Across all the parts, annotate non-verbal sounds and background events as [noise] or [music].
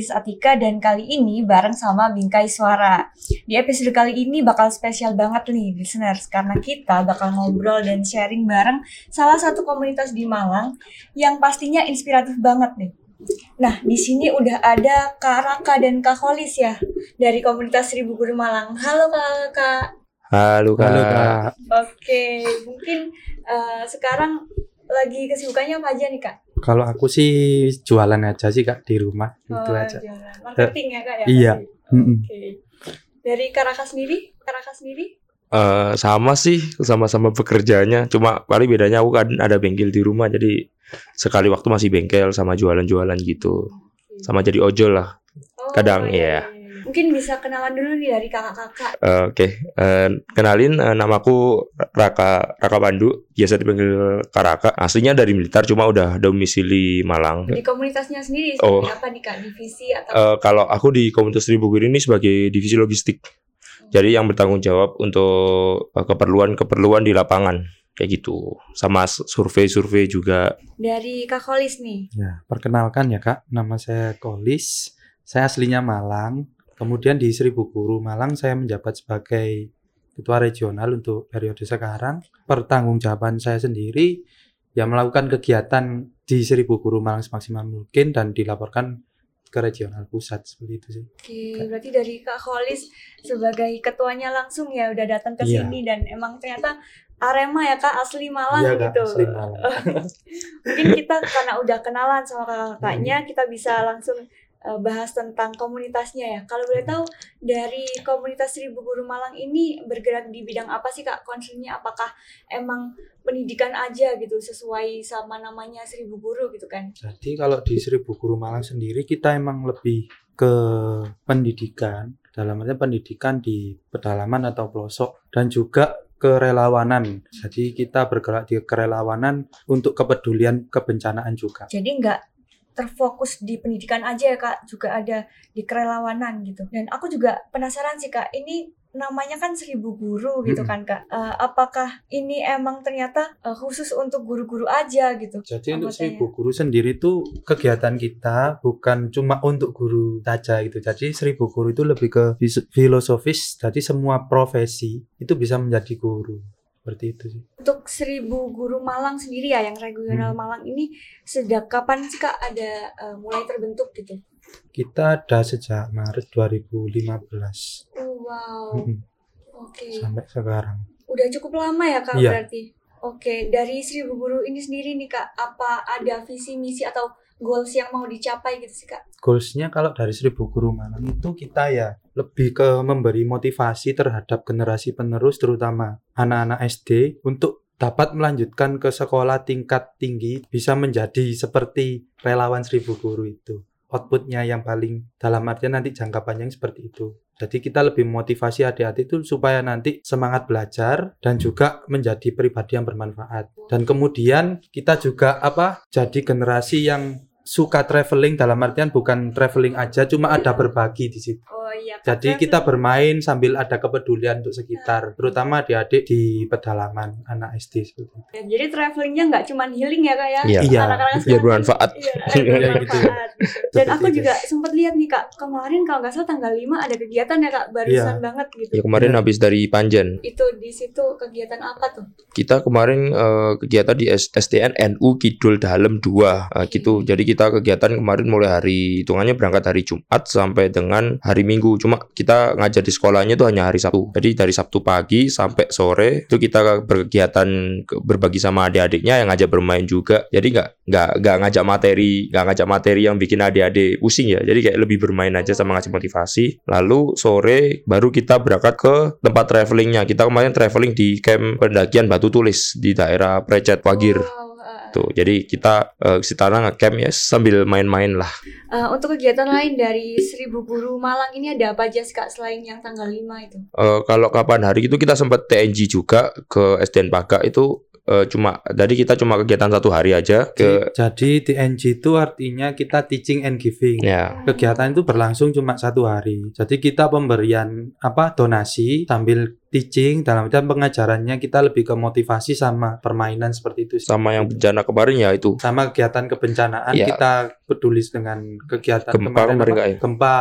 listener, this is Atika dan kali ini bareng sama Bingkai Suara. Di episode kali ini bakal spesial banget nih listeners karena kita bakal ngobrol dan sharing bareng salah satu komunitas di Malang yang pastinya inspiratif banget nih. Nah, di sini udah ada Kak Raka dan Kak Holis ya dari komunitas Seribu Guru Malang. Halo Kak, Kak. Halo kak. Halo kak. Oke, mungkin eh, sekarang lagi kesibukannya apa aja nih Kak? Kalau aku sih jualan aja sih kak di rumah itu Oh, aja. jualan. Marketing ya Kak ya? Iya. Oke. Dari Kak Raka sendiri, Kak Raka sendiri? Eh, sama sih, sama-sama bekerjanya. Cuma paling bedanya aku kan ada bengkel di rumah, jadi sekali waktu masih bengkel sama jualan-jualan gitu. Sama jadi ojol lah. Oh, Kadang, iya, ya. Mungkin bisa kenalan dulu nih dari kakak-kakak. Eh, Oke, Eh, kenalin eh, namaku Raka Raka Pandu, biasa dipanggil Kak Raka. Aslinya dari militer, cuma udah domisili Malang. Di komunitasnya sendiri Oh. apa nih kak? Divisi atau? Eh, kalau aku di komunitas Seribu Guru ini sebagai divisi logistik. Jadi yang bertanggung jawab untuk keperluan-keperluan di lapangan kayak gitu. Sama survei-survei juga. Dari Kak Kolis nih. Ya, perkenalkan ya kak, nama saya Kolis. Saya aslinya Malang. Kemudian di Seribu Guru Malang saya menjabat sebagai ketua regional untuk periode sekarang. Pertanggungjawaban saya sendiri ya melakukan kegiatan di Seribu Guru Malang semaksimal mungkin dan dilaporkan ke regional pusat seperti itu sih. Oke, berarti dari Kak Kolis sebagai ketuanya langsung ya udah datang ke Iya. sini dan emang ternyata Arema ya kak asli Malang Iya, Kak, gitu. asli Malang. [laughs] Mungkin kita karena udah kenalan sama kakak-kakaknya, kita bisa langsung uh, bahas tentang komunitasnya ya. Kalau boleh tahu dari komunitas Seribu Guru Malang ini bergerak di bidang apa sih kak? Concernnya apakah emang pendidikan aja gitu sesuai sama namanya Seribu Guru gitu kan? Jadi kalau di Seribu Guru Malang sendiri kita emang lebih ke pendidikan dalam artian pendidikan di pedalaman atau pelosok dan juga kerelawanan. Jadi kita bergerak di kerelawanan untuk kepedulian kebencanaan juga. Jadi nggak terfokus di pendidikan aja ya kak, juga ada di kerelawanan gitu. Dan aku juga penasaran sih kak, ini namanya kan seribu guru gitu kan kak. Eh, apakah ini emang ternyata eh, khusus untuk guru-guru aja gitu? Jadi untuk. Seribu Guru sendiri itu kegiatan kita bukan cuma untuk guru saja gitu. Jadi Seribu Guru itu lebih ke fis- filosofis. Jadi semua profesi itu bisa menjadi guru. Seperti itu sih. Untuk seribu guru Malang sendiri ya, yang regional Hmm. Malang ini sejak kapan sih kak ada eh, mulai terbentuk gitu? Kita ada sejak Maret 2015 Oh, wow, Mm-mm. oke. sampai sekarang. Udah cukup lama ya kak Iya. berarti? Oke, dari seribu guru ini sendiri nih kak, apa ada visi misi atau goals yang mau dicapai gitu sih kak? Goalsnya kalau dari Seribu Guru Malang itu kita ya lebih ke memberi motivasi terhadap generasi penerus terutama anak-anak SD untuk dapat melanjutkan ke sekolah tingkat tinggi bisa menjadi seperti relawan Seribu Guru itu. Outputnya yang paling dalam artian nanti jangka panjang seperti itu. Jadi kita lebih motivasi adik-adik itu supaya nanti semangat belajar dan juga menjadi pribadi yang bermanfaat. Dan kemudian kita juga apa? Jadi generasi yang suka traveling dalam artian bukan traveling aja cuma ada berbagi di situ. Oh iya. Jadi kita bermain sambil ada kepedulian untuk sekitar, terutama adik-adik di pedalaman anak SD seperti itu. Ya, Jadi travelingnya nggak cuma healing ya kak ya? Iya. Iya. Bermanfaat. Iya, [laughs] Iya, gitu. bermanfaat. gitu. Dan aku juga sempat lihat nih kak, kemarin kalau nggak salah tanggal 5 ada kegiatan ya kak, barusan Iya. banget gitu. Ya kemarin Iya. habis dari Panjen. Itu di situ kegiatan apa tuh? Kita kemarin eh, kegiatan di SDN NU Kidul Dalem 2 eh, gitu. Jadi kita kegiatan kemarin mulai hari hitungannya berangkat hari Jumat sampai dengan hari Minggu. Cuma kita ngajar di sekolahnya itu hanya hari Sabtu. Jadi dari Sabtu pagi sampai sore itu kita berkegiatan ke- berbagi sama adik-adiknya yang ngajak bermain juga. Jadi nggak nggak nggak ngajak materi, nggak ngajak materi yang bikin adik-adik pusing ya. Jadi kayak lebih bermain aja sama ngasih motivasi. Lalu sore baru kita berangkat ke tempat travelingnya. Kita kemarin traveling di camp pendakian Batu Tulis di daerah Precet Wagir. Wow, Tuh, jadi kita eh, ke sana ngecamp ya sambil main-main lah. uh, untuk kegiatan lain dari Seribu Guru Malang ini ada apa aja kak selain yang tanggal 5 itu? Eh, kalau kapan hari itu kita sempat TNG juga ke SDN Paga itu eh, cuma tadi kita cuma kegiatan satu hari aja ke Jadi TNG itu artinya kita teaching and giving. ya Kegiatan itu berlangsung cuma satu hari. Jadi kita pemberian apa donasi sambil teaching dalam artian pengajarannya kita lebih ke motivasi sama permainan seperti itu. sih. sama yang bencana kemarin ya itu sama kegiatan kebencanaan Iya. kita peduli dengan kegiatan Gempa kemarin kemarin apa? ya? gempa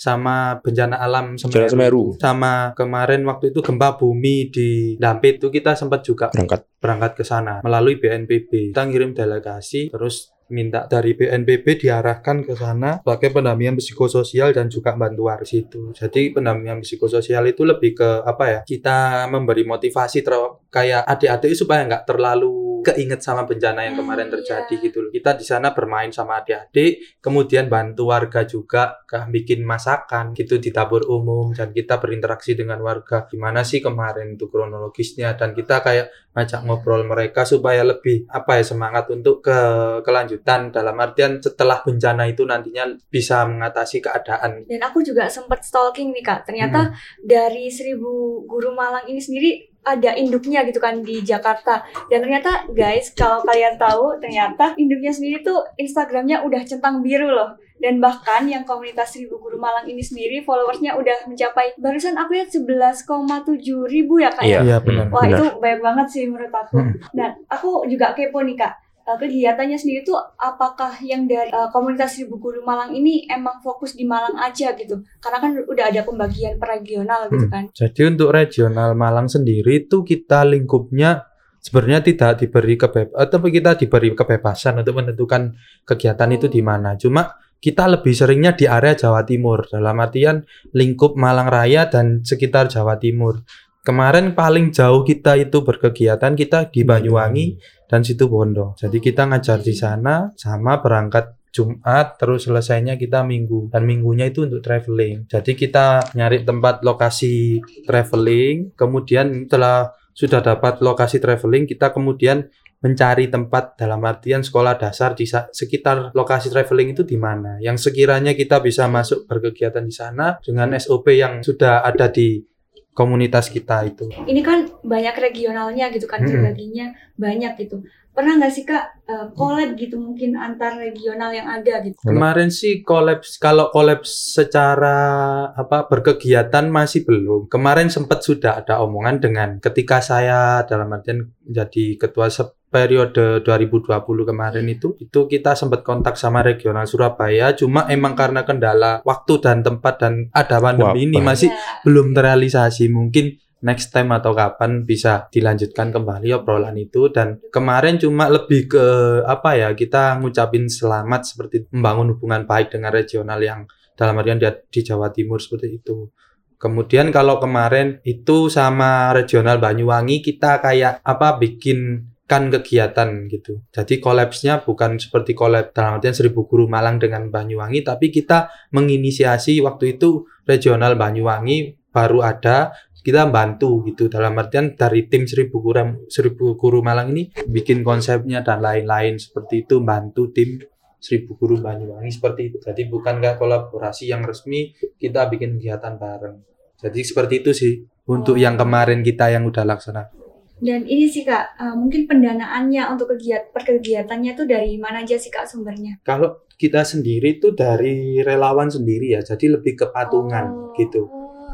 sama bencana alam Bencana Semeru. sama kemarin waktu itu gempa bumi di Dampit itu kita sempat juga berangkat berangkat ke sana melalui BNPB kita ngirim delegasi terus minta dari BNPB diarahkan ke sana sebagai pendampingan psikososial dan juga bantuan di situ. Jadi pendampingan psikososial itu lebih ke apa ya? Kita memberi motivasi ter- kayak adik-adik supaya nggak terlalu keinget sama bencana yang Hmm, kemarin terjadi iya. gitu loh. Kita di sana bermain sama adik-adik, kemudian bantu warga juga kayak bikin masakan gitu di dapur umum dan kita berinteraksi dengan warga. Gimana sih kemarin itu kronologisnya dan kita kayak ngajak ngobrol mereka supaya lebih apa ya semangat untuk ke kelanjutan dalam artian setelah bencana itu nantinya bisa mengatasi keadaan Dan aku juga sempat stalking nih kak. Ternyata dari Seribu Guru Malang ini sendiri ada induknya gitu kan di Jakarta. Dan ternyata guys, kalau kalian tahu, ternyata induknya sendiri tuh Instagramnya udah centang biru loh. Dan bahkan yang komunitas Seribu Guru Malang ini sendiri followersnya udah mencapai barusan aku lihat 11,7 ribu ya kak. ya? Iya, Iya, benar. Wah benar. itu banyak banget sih menurut aku. Hmm. Dan aku juga kepo nih kak. Eh, Kegiatannya sendiri tuh apakah yang dari eh, komunitas Seribu Guru Malang ini emang fokus di Malang aja gitu? Karena kan udah ada pembagian per regional gitu Hmm. kan. Jadi untuk regional Malang sendiri itu kita lingkupnya sebenarnya tidak diberi kebeb atau kita diberi kebebasan untuk menentukan kegiatan itu di mana. Cuma kita lebih seringnya di area Jawa Timur dalam artian lingkup Malang Raya dan sekitar Jawa Timur. Kemarin paling jauh kita itu berkegiatan kita di Banyuwangi dan situ Bondo. Jadi kita ngajar di sana sama berangkat Jumat terus selesainya kita minggu dan minggunya itu untuk traveling. Jadi kita nyari tempat lokasi traveling, kemudian setelah sudah dapat lokasi traveling kita kemudian mencari tempat dalam artian sekolah dasar di sekitar lokasi traveling itu di mana yang sekiranya kita bisa masuk berkegiatan di sana dengan SOP yang sudah ada di komunitas kita itu. Ini kan banyak regionalnya gitu kan, Hmm. berbaginya banyak gitu. Pernah nggak sih kak collab gitu mungkin antar regional yang ada gitu? Kemarin sih kolaps kalau kolaps secara apa berkegiatan masih belum. Kemarin sempat sudah ada omongan dengan ketika saya dalam artian menjadi ketua se- periode 2020 kemarin itu itu kita sempat kontak sama regional Surabaya. Cuma emang karena kendala waktu dan tempat dan ada pandemi ini masih Ya. belum terrealisasi. Mungkin next time atau kapan bisa dilanjutkan kembali obrolan itu. Dan kemarin cuma lebih ke apa ya kita ngucapin selamat seperti membangun hubungan baik dengan regional yang dalam artian di, di Jawa Timur seperti itu. Kemudian kalau kemarin itu sama regional Banyuwangi kita kayak apa bikin kan kegiatan gitu. Jadi kolapsnya bukan seperti kolab dalam artian seribu guru Malang dengan Banyuwangi, tapi kita menginisiasi waktu itu regional Banyuwangi baru ada kita bantu gitu. Dalam artian dari tim seribu guru seribu guru Malang ini bikin konsepnya dan lain-lain seperti itu bantu tim seribu guru Banyuwangi seperti itu. Jadi bukan nggak kolaborasi yang resmi kita bikin kegiatan bareng. Jadi seperti itu sih untuk yang kemarin kita yang udah laksana Dan ini sih kak, eh, mungkin pendanaannya untuk kegiatan perkegiatannya tuh dari mana aja sih kak sumbernya? kalau kita sendiri itu dari relawan sendiri ya jadi lebih ke patungan Oh. gitu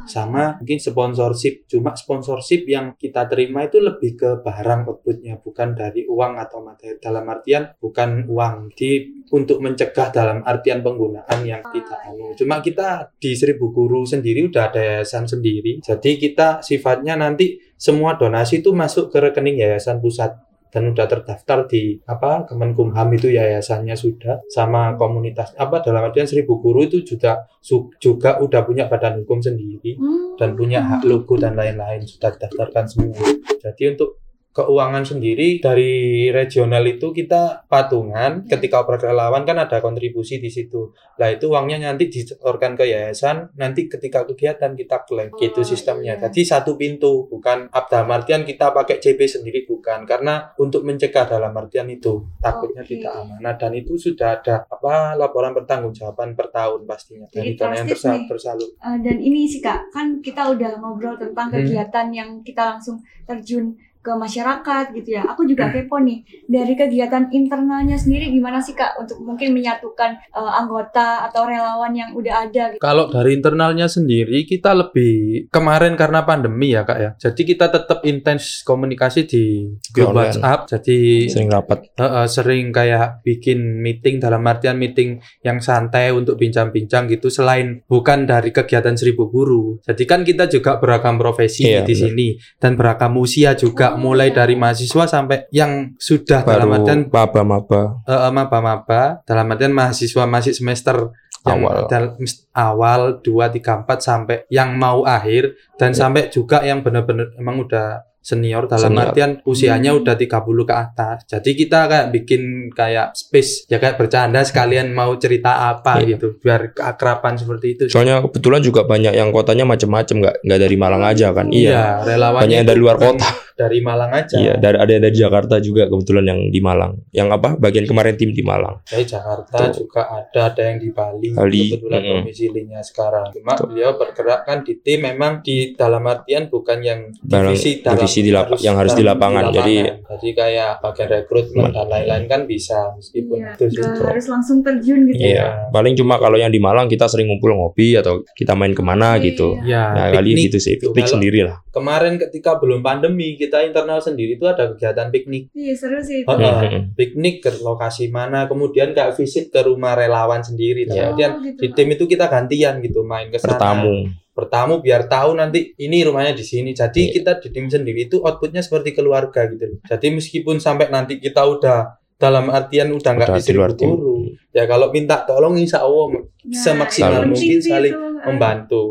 sama mungkin sponsorship. Cuma sponsorship yang kita terima itu lebih ke barang outputnya bukan dari uang atau materi. Dalam artian bukan uang. Di untuk mencegah dalam artian penggunaan yang tidak anu. cuma kita di seribu guru sendiri udah ada yayasan sendiri. Jadi kita sifatnya nanti semua donasi itu masuk ke rekening yayasan pusat dan udah terdaftar di apa Kemenkumham itu yayasannya sudah sama komunitas apa dalam artian seribu guru itu juga su- juga udah punya badan hukum sendiri Hmm. dan punya hak logo dan lain-lain sudah didaftarkan semua. Jadi untuk keuangan sendiri dari regional itu kita patungan ketika oper relawan kan ada kontribusi di situ. Lah itu uangnya nanti disetorkan ke yayasan, nanti ketika kegiatan kita klaim gitu Oh, sistemnya. iya. Jadi satu pintu, bukan dalam artian kita pakai CB sendiri bukan karena untuk mencegah dalam artian itu takutnya Oke. tidak amanah dan itu sudah ada apa laporan pertanggungjawaban per tahun pastinya dari dana yang tersa- tersalur. Eh, dan ini sih kak, kan kita udah ngobrol tentang Hmm. kegiatan yang kita langsung terjun ke masyarakat gitu ya. Aku juga kepo nih dari kegiatan internalnya sendiri gimana sih kak untuk mungkin menyatukan eh, anggota atau relawan yang udah ada. Gitu. Kalau dari internalnya sendiri kita lebih kemarin karena pandemi ya kak ya. Jadi kita tetap intens komunikasi di grup. WhatsApp. Jadi sering rapat eh, eh, sering kayak bikin meeting dalam artian meeting yang santai untuk bincang-bincang gitu. Selain bukan dari kegiatan seribu guru. Jadi kan kita juga beragam profesi Iya, di benar. sini dan beragam usia juga. Mulai dari mahasiswa sampai yang sudah dalam artian baru maba-maba eh, maba-maba dalam artian mahasiswa masih semester yang Awal. dal- awal 2 3 4 sampai yang mau akhir dan Ya. sampai juga yang benar-benar emang udah senior dalam Senior. artian usianya Hmm. udah 30 ke atas. Jadi kita kayak bikin kayak space ya kayak bercanda sekalian mau cerita apa Iya. gitu biar keakraban seperti itu. soalnya kebetulan juga banyak yang kotanya macem-macem nggak nggak dari Malang aja kan iya relawannya banyak yang dari luar kota Dari Malang aja. iya dari ada yang dari Jakarta juga kebetulan yang di Malang yang apa bagian kemarin tim di Malang Dari Jakarta Tuh. juga ada ada yang di Bali, Bali, kebetulan mm-mm. domisilinya sekarang. Cuma Tuh. beliau bergerak kan di tim memang di dalam artian bukan yang Dalam- divisi dalam divisi di lap- yang harus di lapangan. Jadi- jadi kayak bagian rekrutmen dan lain-lain kan bisa meskipun Iya, itu juga. harus langsung terjun gitu. ya. iya paling cuma kalau yang di Malang kita sering ngumpul ngopi atau kita main ke mana Oke, gitu iya. Ya, nah kali gitu sih gitu. piknik sendiri lah Kemarin ketika belum pandemi kita internal sendiri itu ada kegiatan piknik. Iya seru sih itu. Oh. Piknik ke lokasi mana, kemudian kayak visit ke rumah relawan sendiri. Iya. Kemudian Oh, gitu. di tim itu kita gantian gitu main ke sana. bertamu bertamu biar tahu nanti ini rumahnya di sini. Jadi Iya. kita di tim sendiri itu outputnya seperti keluarga gitu. Jadi meskipun sampai nanti kita udah dalam artian udah nggak di luar tim. guru, ya kalau minta tolong insya Allah Nah, semaksimal mungkin saling itu. Eh, membantu.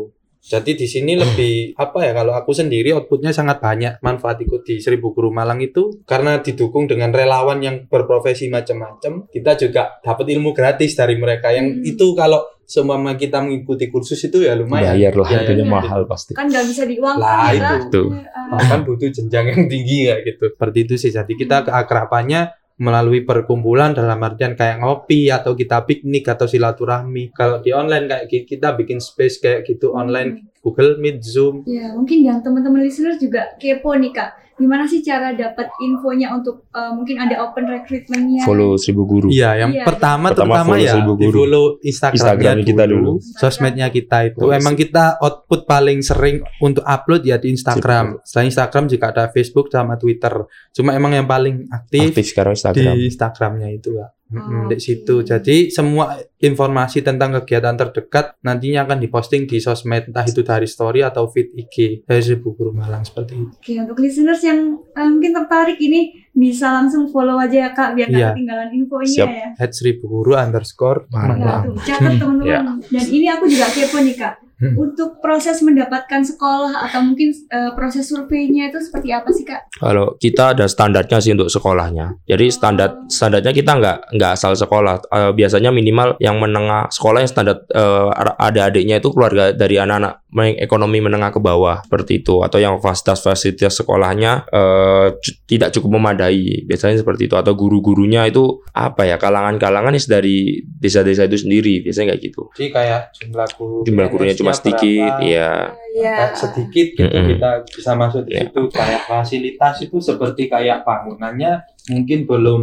Jadi di sini [clears throat] lebih apa ya kalau aku sendiri outputnya sangat banyak manfaat ikut di Seribu Guru Malang itu karena didukung dengan relawan yang berprofesi macam-macam kita juga dapat ilmu gratis dari mereka yang Hmm. itu kalau seumpama kita mengikuti kursus itu ya lumayan bayar lah Ya, ya, harganya ya. mahal pasti Kan nggak bisa diuangkan Lah, itu. Bahkan butuh jenjang yang tinggi ya gitu. Seperti itu sih. Jadi kita keakrabannya melalui perkumpulan dalam artian kayak ngopi atau kita piknik atau silaturahmi. Kalau di online kayak kita bikin space kayak gitu online Google Meet, Zoom. Ya, mungkin yang teman-teman listeners juga kepo nih kak. Gimana sih cara dapat infonya untuk eh, mungkin ada open recruitment-nya? follow seribu guru Iya, yang Iya. pertama, Pertama terutama follow ya di Guru. follow Instagramnya Instagram kita dulu, dulu. sosmednya kita itu. Oh, Emang kita output paling sering untuk upload ya di Instagram. Selain Instagram juga ada Facebook sama Twitter. Cuma emang yang paling aktif, aktif sekarang Instagram di Instagramnya itu ya. Mm-mm, di situ. Jadi semua informasi tentang kegiatan terdekat nantinya akan diposting di sosmed entah itu dari story atau feed IG dari Seribu Guru Malang seperti itu. Oke, untuk listeners yang eh, mungkin tertarik ini bisa langsung follow aja ya kak, biar Iya. ketinggalan infonya Siap. ya. At Seribu Guru underscore Malang. Nah, tuh, catat [laughs] teman-teman. Ya. Dan ini aku juga kepo nih kak. Hmm. Untuk proses mendapatkan sekolah atau mungkin eh, proses surveinya itu seperti apa sih kak? Kalau kita ada standarnya sih untuk sekolahnya. Jadi standar standarnya kita nggak nggak asal sekolah. Eh, biasanya minimal yang menengah sekolah yang standar eh, ada adiknya itu keluarga dari anak-anak ekonomi menengah ke bawah seperti itu atau yang fasilitas-fasilitas sekolahnya eh, cu- tidak cukup memadai. Biasanya seperti itu atau guru-gurunya itu apa ya kalangan-kalangan dari desa-desa itu sendiri. Biasanya kayak gitu. Jadi kayak jumlah guru Jumlah gurunya cuma PNS-nya sedikit, berapa, ya. Iya. kayak sedikit gitu Mm-mm. kita bisa masuk di Ya. situ kayak fasilitas itu seperti kayak bangunannya mungkin belum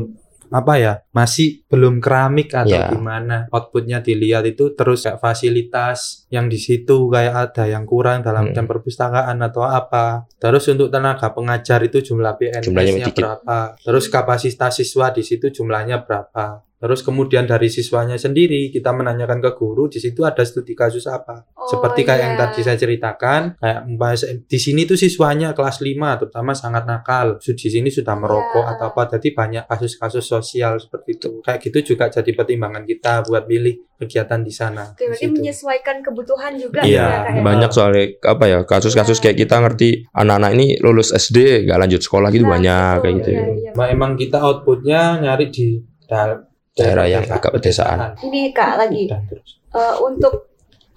apa ya masih belum keramik atau Ya. gimana outputnya dilihat itu terus kayak fasilitas yang di situ kayak ada yang kurang dalam Hmm. jam perpustakaan atau apa terus untuk tenaga pengajar itu jumlah PNS-nya sedikit. berapa terus kapasitas siswa di situ jumlahnya berapa Terus kemudian dari siswanya sendiri kita menanyakan ke guru di situ ada studi kasus apa. Oh, Seperti kayak yang iya. tadi saya ceritakan, kayak di sini tuh siswanya kelas 5 terutama sangat nakal. Di sini sudah merokok Iya. atau apa. Jadi banyak kasus-kasus sosial seperti itu. Kayak gitu juga jadi pertimbangan kita buat pilih kegiatan di sana. Oke, berarti menyesuaikan kebutuhan juga Iya, ya, ya? banyak soalnya apa ya kasus-kasus Iya. kayak kita ngerti anak-anak ini lulus SD gak lanjut sekolah gitu Nah, banyak itu, kayak gitu. iya, iya. Nah, emang kita outputnya nyari di Daerah yang agak pedesaan. Ini Kak lagi eh, untuk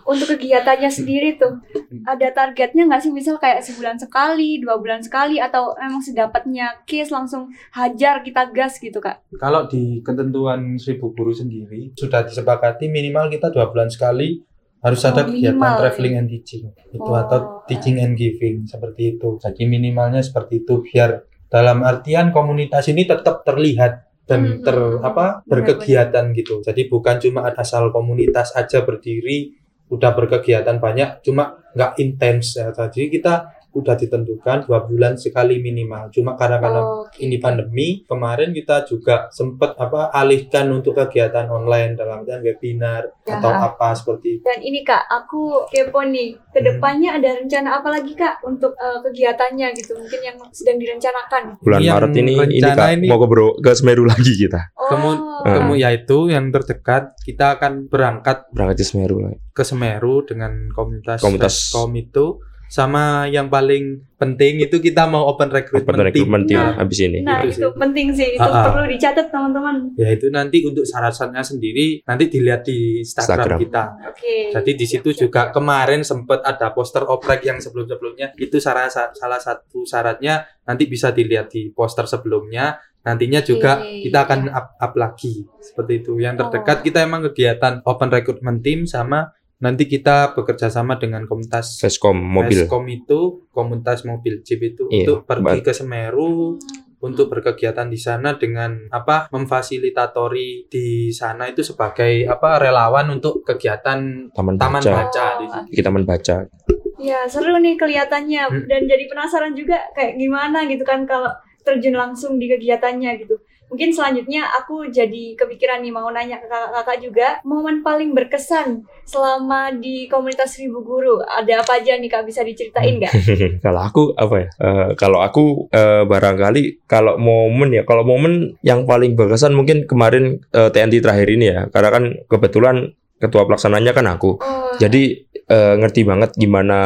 untuk kegiatannya sendiri tuh ada targetnya nggak sih misal kayak sebulan sekali, dua bulan sekali atau emang sedapatnya case langsung hajar kita gas gitu kak? Kalau di ketentuan seribu guru sendiri sudah disepakati minimal kita dua bulan sekali harus Oh, ada kegiatan minimal, traveling ya. and teaching itu Oh, atau teaching and giving seperti itu. Jadi minimalnya seperti itu biar dalam artian komunitas ini tetap terlihat dan Hmm, ter hmm, hmm. apa berkegiatan gitu. Jadi bukan cuma asal komunitas aja berdiri udah berkegiatan banyak cuma nggak intens ya. Jadi kita udah ditentukan dua bulan sekali minimal. Cuma karena karena Oke. ini pandemi kemarin kita juga sempat apa alihkan untuk kegiatan online dalam artian webinar Ya. atau apa seperti itu. Dan ini kak, aku kepo nih. Hmm. Ke depannya ada rencana apa lagi kak untuk eh, kegiatannya gitu? Mungkin yang sedang direncanakan. Bulan Yang Maret ini ini Kak, ini- mau ke Bro ke Semeru lagi kita. Oh, Kemu- Kemu yaitu yang terdekat kita akan berangkat Berangkat ke Semeru lagi. ke Semeru dengan komunitas Komunitas. Kom itu sama yang paling penting itu kita mau open recruitment, Open recruitment team Nah. habis ini. Nah itu sih. penting sih, itu Ah, ah. perlu dicatat teman-teman. Ya itu nanti untuk syarat-syaratnya sendiri nanti dilihat di Instagram, Instagram. kita. Oke. Jadi di situ Siap, juga siap. kemarin sempat ada poster oprek yang sebelum-sebelumnya itu salah, salah satu syaratnya nanti bisa dilihat di poster sebelumnya. Nantinya juga Oke, kita akan ya. up, up lagi seperti itu. Yang Oh. terdekat kita emang kegiatan open recruitment team sama nanti kita bekerja sama dengan komunitas Vescom mobil. Vescom itu komunitas mobil Jeep itu Iya, untuk pergi ke Semeru untuk berkegiatan di sana dengan apa memfasilitatori di sana itu sebagai apa relawan untuk kegiatan Taman taman baca. baca Oh. di. Kita taman baca. Ya seru nih kelihatannya Hmm. dan jadi penasaran juga kayak gimana gitu kan kalau terjun langsung di kegiatannya gitu. Mungkin selanjutnya aku jadi kepikiran nih mau nanya ke kakak-kakak juga momen paling berkesan selama di komunitas Seribu Guru ada apa aja nih kak bisa diceritain nggak? [laughs] kalau aku apa ya? Eh, kalau aku eh, barangkali kalau momen ya, kalau momen yang paling berkesan mungkin kemarin eh, TNT terakhir ini ya, karena kan kebetulan ketua pelaksananya kan aku. Oh, Jadi eh, ngerti banget gimana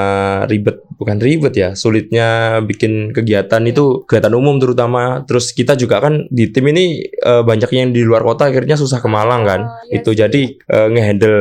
ribet, bukan ribet ya, sulitnya bikin kegiatan itu kegiatan umum terutama. Terus kita juga kan di tim ini eh, banyak yang di luar kota akhirnya susah ke Malang kan. Oh, iya itu jadi eh, ngehandle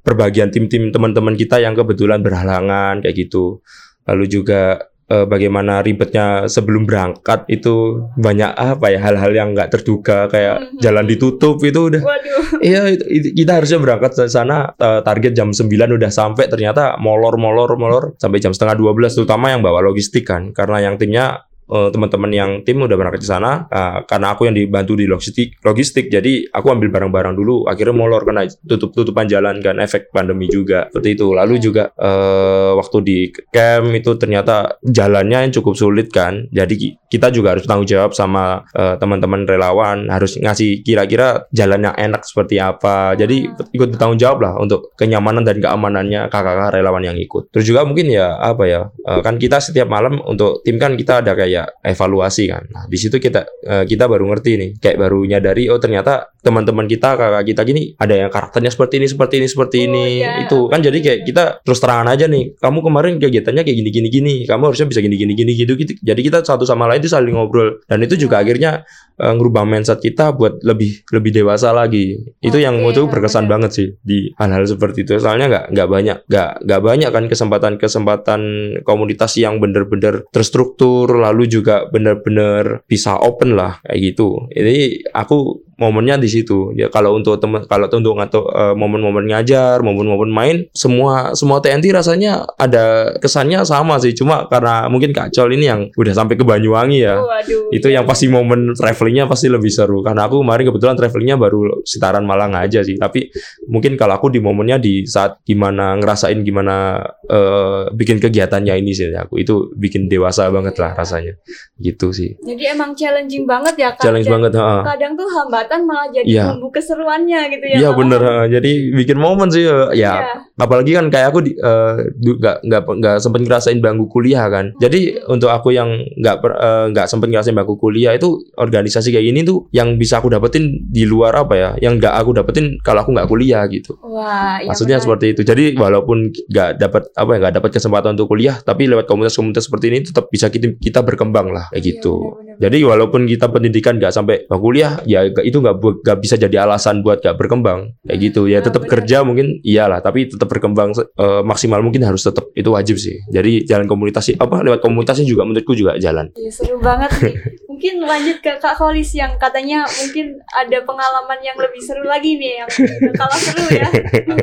perbagian tim-tim teman-teman kita yang kebetulan berhalangan kayak gitu. Lalu juga eh, bagaimana ribetnya sebelum berangkat itu banyak apa ya hal-hal yang nggak terduga kayak Mhm. jalan ditutup itu udah Waduh. [laughs] Iya, itu- itu- kita harusnya berangkat ke sana eh, target jam 9 udah sampai ternyata molor molor molor sampai jam setengah 12 terutama yang bawa logistik kan karena yang timnya eh, teman-teman yang tim udah berangkat ke sana eh, karena aku yang dibantu di logistik logistik. Jadi aku ambil barang-barang dulu akhirnya molor karena tutup tutupan jalan kan efek pandemi juga seperti itu. Lalu juga eh, waktu di camp itu ternyata jalannya yang cukup sulit kan jadi kita juga harus tanggung jawab sama eh, teman-teman relawan harus ngasih kira-kira jalan yang enak seperti apa. Jadi Hmm. ikut bertanggung jawab lah untuk kenyamanan dan keamanannya kakak-kakak relawan yang ikut. Terus juga mungkin ya apa ya eh, kan kita setiap malam untuk tim kan kita ada kayak evaluasi kan. Nah di situ kita eh, kita baru ngerti nih kayak baru nyadari oh ternyata teman-teman kita kakak kita gini ada yang karakternya seperti ini seperti ini seperti Oh, ini. iya. itu kan jadi kayak kita terus terangan aja nih kamu kemarin kegiatannya kayak gini gini gini kamu harusnya bisa gini gini gini gitu gitu jadi kita satu sama lain itu saling ngobrol. Dan itu juga akhirnya eh, ngerubah mindset kita buat lebih lebih dewasa lagi. Itu yang Oke, itu berkesan benar. banget sih di hal-hal seperti itu. Soalnya nggak nggak banyak nggak nggak banyak kan kesempatan kesempatan komunitas yang bener-bener terstruktur lalu juga bener-bener bisa open lah kayak gitu. Jadi aku momennya di situ. Ya kalau untuk teman kalau untuk atau eh, momen-momen ngajar momen-momen main semua semua TNT rasanya ada kesannya sama sih. Cuma karena mungkin Kak Col ini yang udah sampai ke Banyuwangi ya Waduh. itu yang pasti momen travelingnya pasti lebih seru. Karena aku kemarin kebetulan travelingnya baru sekitaran Malang aja sih. Tapi mungkin kalau aku di momennya di saat gimana ngerasain gimana eh, bikin kegiatannya ini sih aku itu bikin dewasa banget lah rasanya. Gitu sih. Jadi emang challenging banget ya kak. challenge banget heeh. Kadang tuh hambatan perdebatan malah jadi Iya. bumbu keseruannya gitu ya. Iya bener, jadi bikin momen sih ya. Iya. Apalagi kan kayak aku eh, nggak nggak nggak sempet ngerasain bangku kuliah kan. Jadi untuk aku yang nggak per- eh, nggak sempet ngerasain bangku kuliah itu organisasi kayak gini tuh yang bisa aku dapetin di luar apa ya? Yang nggak aku dapetin kalau aku nggak kuliah gitu. Wah, iya Maksudnya menarik. seperti itu. Jadi walaupun nggak dapat apa ya nggak dapat kesempatan untuk kuliah, tapi lewat komunitas-komunitas seperti ini tetap bisa kita, kita berkembang lah kayak Iya, gitu. benar-benar. Jadi walaupun kita pendidikan nggak sampai bangku kuliah, ya nggak- itu nggak bu- nggak bisa jadi alasan buat nggak berkembang kayak gitu. Ya Ah, tetap kerja mungkin iyalah, tapi tetap berkembang eh, maksimal mungkin harus tetap itu wajib sih. Jadi jalan komunitas sih- apa lewat komunitasnya juga menurutku juga jalan. Iya, seru banget nih. Mungkin lanjut ke Kak Kolis yang katanya mungkin ada pengalaman yang lebih seru lagi nih yang kalau seru ya. [laughs]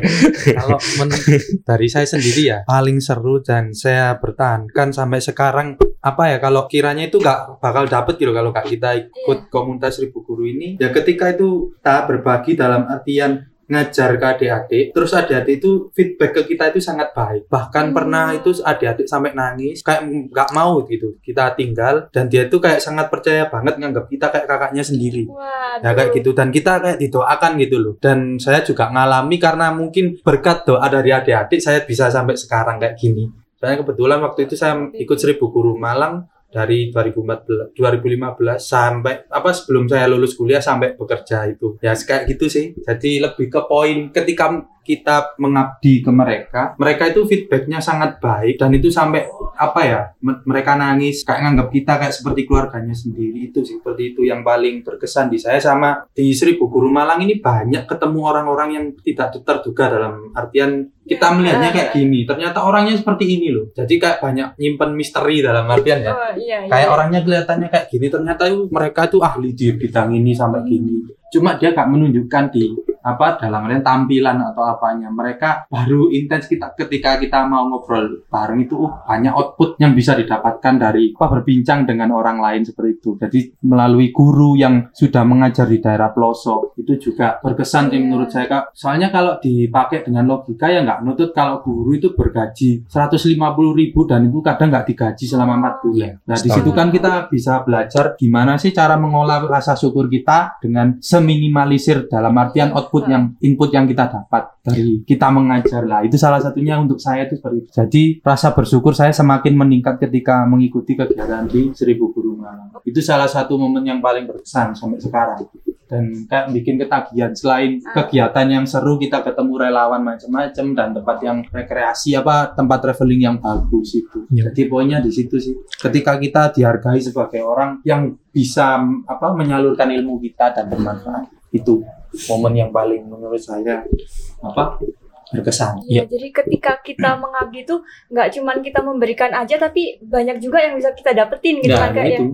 Kalau men- dari saya sendiri ya paling seru dan saya bertahankan sampai sekarang apa ya kalau kiranya itu nggak bakal dapet gitu kalau nggak kita ikut komunitas seribu guru ini ya ketika itu kita berbagi dalam artian ngajar ke adik-adik terus adik-adik itu feedback ke kita itu sangat baik bahkan Hmm. pernah itu adik-adik sampai nangis kayak nggak mau gitu kita tinggal dan dia itu kayak sangat percaya banget nganggap kita kayak kakaknya sendiri Wah, Ya kayak gitu dan kita kayak didoakan gitu loh. Dan saya juga ngalami karena mungkin berkat doa dari adik-adik saya bisa sampai sekarang kayak gini. Soalnya kebetulan waktu itu saya ikut Seribu Guru Malang dari 2014 2015 sampai apa sebelum saya lulus kuliah sampai bekerja itu. Ya kayak gitu sih. Jadi lebih ke poin ketika kita mengabdi ke mereka, mereka itu feedbacknya sangat baik dan itu sampai apa ya me- mereka nangis kayak nganggap kita kayak seperti keluarganya sendiri. Itu sih seperti itu yang paling berkesan di saya sama di Seribu Guru Malang ini banyak ketemu orang-orang yang tidak terduga dalam artian kita Ya. melihatnya kayak gini. Ternyata orangnya seperti ini loh. Jadi kayak banyak nyimpen misteri dalam artian ya. Oh, iya, iya. kayak orangnya kelihatannya kayak gini ternyata itu mereka itu ahli di bidang ini sampai gini. Cuma dia gak menunjukkan di apa dalam artian tampilan atau apanya mereka baru intens kita ketika kita mau ngobrol bareng itu uh, banyak output yang bisa didapatkan dari apa berbincang dengan orang lain seperti itu jadi melalui guru yang sudah mengajar di daerah pelosok itu juga berkesan sih Iya. menurut saya Kak. soalnya kalau dipakai dengan logika ya nggak nutut kalau guru itu bergaji 150.000 ribu dan itu kadang nggak digaji selama empat bulan nah di situ kan kita bisa belajar gimana sih cara mengolah rasa syukur kita dengan seminimalisir dalam artian output yang input yang kita dapat dari kita mengajar lah itu salah satunya untuk saya itu seperti itu. Jadi rasa bersyukur saya semakin meningkat ketika mengikuti kegiatan di Seribu Guru Malang. Itu salah satu momen yang paling berkesan sampai sekarang. Dan kayak bikin ketagihan selain Ah. kegiatan yang seru kita ketemu relawan macam-macam dan tempat yang rekreasi apa tempat traveling yang bagus itu. Iya. Jadi poinnya di situ sih. Ketika kita dihargai sebagai orang yang bisa apa menyalurkan ilmu kita dan bermanfaat itu momen yang paling menurut saya apa berkesan. Iya, jadi ketika kita [clears throat] mengabdi tuh nggak cuman kita memberikan aja tapi banyak juga yang bisa kita dapetin gitu Nah, kan Kak ya. itu.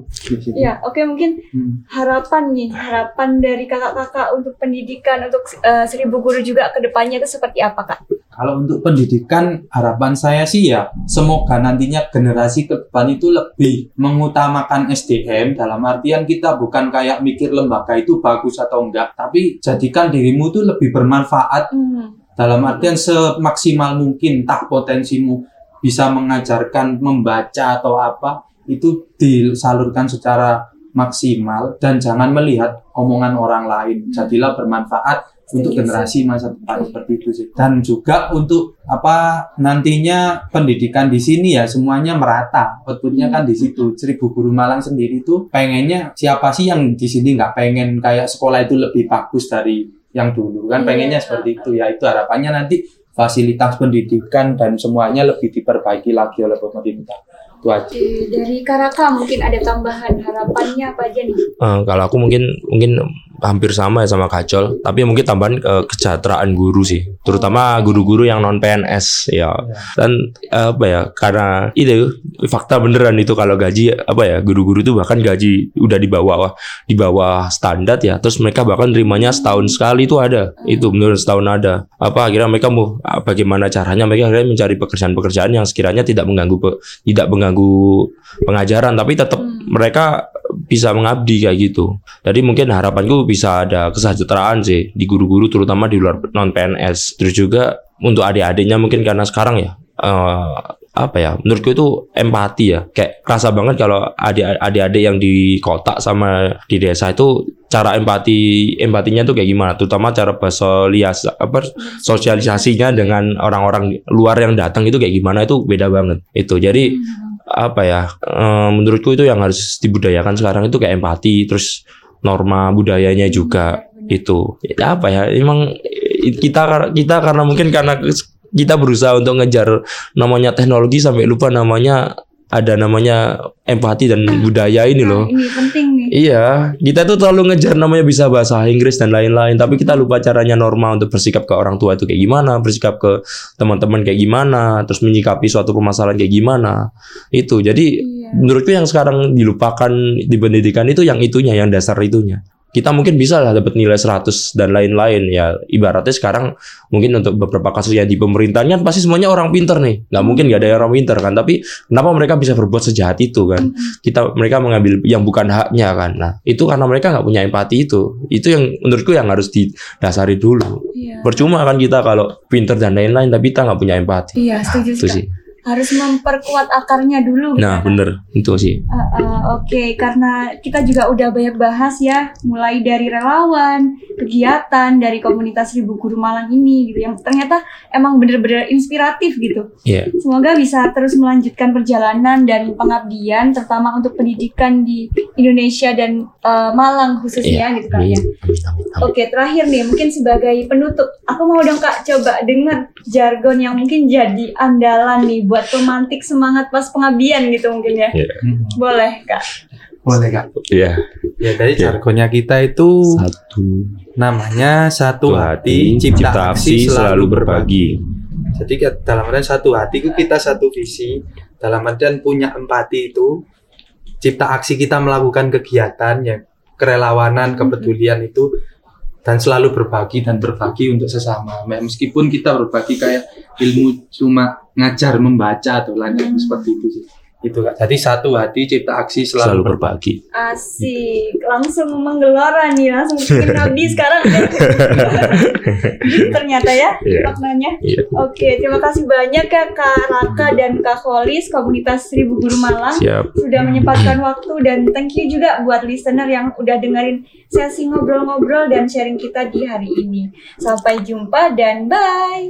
Iya, oke mungkin Hmm. harapan nih, harapan dari kakak-kakak untuk pendidikan untuk eh, seribu guru juga ke depannya itu seperti apa kak? Kalau untuk pendidikan, harapan saya sih ya, semoga nantinya generasi ke depan itu lebih mengutamakan SDM dalam artian kita bukan kayak mikir lembaga itu bagus atau enggak, tapi jadikan dirimu tuh lebih bermanfaat Hmm. dalam artian semaksimal mungkin tak potensimu bisa mengajarkan membaca atau apa itu disalurkan secara maksimal dan jangan melihat omongan orang lain jadilah bermanfaat untuk generasi masa depan seperti itu sih. Dan juga untuk apa nantinya pendidikan di sini ya semuanya merata. Outputnya kan di situ. Seribu Guru Malang sendiri tuh pengennya siapa sih yang di sini nggak pengen kayak sekolah itu lebih bagus dari yang dulu? Kan Iya. pengennya seperti itu ya. Itu harapannya nanti fasilitas pendidikan dan semuanya lebih diperbaiki lagi oleh pemerintah. Itu aja. Dari Karaka mungkin ada tambahan harapannya apa aja nih? Eh, kalau aku mungkin mungkin hampir sama ya sama Kacol, tapi mungkin tambahan ke kesejahteraan guru sih, terutama guru-guru yang non PNS ya. Dan eh, apa ya? Karena itu fakta beneran itu kalau gaji apa ya guru-guru itu bahkan gaji udah di bawah di bawah standar ya. Terus mereka bahkan terimanya setahun sekali itu ada. Itu menurut setahun ada. Apa akhirnya mereka mau ah, bagaimana caranya mereka akhirnya mencari pekerjaan-pekerjaan yang sekiranya tidak mengganggu tidak mengganggu pengajaran tapi tetap Hmm. mereka bisa mengabdi kayak gitu. Jadi mungkin harapanku bisa ada kesejahteraan sih di guru-guru terutama di luar non PNS. Terus juga untuk adik-adiknya mungkin karena sekarang ya eh, apa ya menurutku itu empati ya. Kayak kerasa banget kalau adik- adik-adik yang di kota sama di desa itu cara empati empatinya tuh kayak gimana? Terutama cara bersolias apa sosialisasinya dengan orang-orang luar yang datang itu kayak gimana? Itu beda banget itu. Jadi apa ya eh, menurutku itu yang harus dibudayakan sekarang itu kayak empati terus norma budayanya juga itu. Ya apa ya emang kita kita karena mungkin karena kita berusaha untuk ngejar namanya teknologi sampai lupa namanya ada namanya empati dan budaya ini loh Nah, ini penting nih. Iya, kita tuh terlalu ngejar namanya bisa bahasa Inggris dan lain-lain, tapi kita lupa caranya normal untuk bersikap ke orang tua itu kayak gimana, bersikap ke teman-teman kayak gimana, terus menyikapi suatu permasalahan kayak gimana. Itu. Jadi Iya. menurutku yang sekarang dilupakan di pendidikan itu yang itunya, yang dasar itunya. Kita mungkin bisa lah dapat nilai 100 dan lain-lain ya. Ibaratnya sekarang mungkin untuk beberapa kasus yang di pemerintahan kan pasti semuanya orang pinter nih. nggak mungkin nggak ada orang pinter kan. Tapi kenapa mereka bisa berbuat sejahat itu kan? Kita mereka mengambil yang bukan haknya kan. Nah itu karena mereka nggak punya empati itu. Itu yang menurutku yang harus didasari dulu. Iya. Percuma kan kita kalau pinter dan lain-lain tapi kita nggak punya empati. Iya, setuju Itu Kak. sih. Harus memperkuat akarnya dulu. Nah gitu. bener itu sih. Uh, uh, Oke, karena kita juga udah banyak bahas ya, mulai dari relawan, kegiatan dari komunitas Ribu Guru Malang ini gitu, yang ternyata emang bener-bener inspiratif gitu. Iya. Semoga bisa terus melanjutkan perjalanan dan pengabdian, terutama untuk pendidikan di Indonesia dan uh, Malang khususnya gitu kak ya. Oke, terakhir nih, mungkin sebagai penutup, aku mau dong kak coba dengar jargon yang mungkin jadi andalan nih buat pemantik semangat pas pengabdian gitu mungkin ya. Boleh kak. Boleh kak. Iya. Ya dari Ya. jargonnya kita itu Satu. namanya satu hati, cipta, aksi selalu berbagi. Jadi dalam artian satu hati itu kita satu visi. Dalam artian punya empati itu cipta aksi kita melakukan kegiatan yang kerelawanan, kepedulian itu dan selalu berbagi dan berbagi untuk sesama. Meskipun kita berbagi kayak ilmu cuma ngajar membaca atau lain-lain Hmm. seperti itu sih. Itu kak. Jadi satu hati cipta aksi selalu, Selalu berbagi. Asik, langsung menggelora nih, langsung bikin ngabdi sekarang. [laughs] Gitu ternyata ya Iya. maknanya. Iya. Oke, terima kasih banyak ya Kak Raka dan Kak Holis, komunitas Seribu Guru Malang. Siap. sudah menyempatkan waktu dan thank you juga buat listener yang udah dengerin sesi ngobrol-ngobrol dan sharing kita di hari ini. Sampai jumpa dan bye.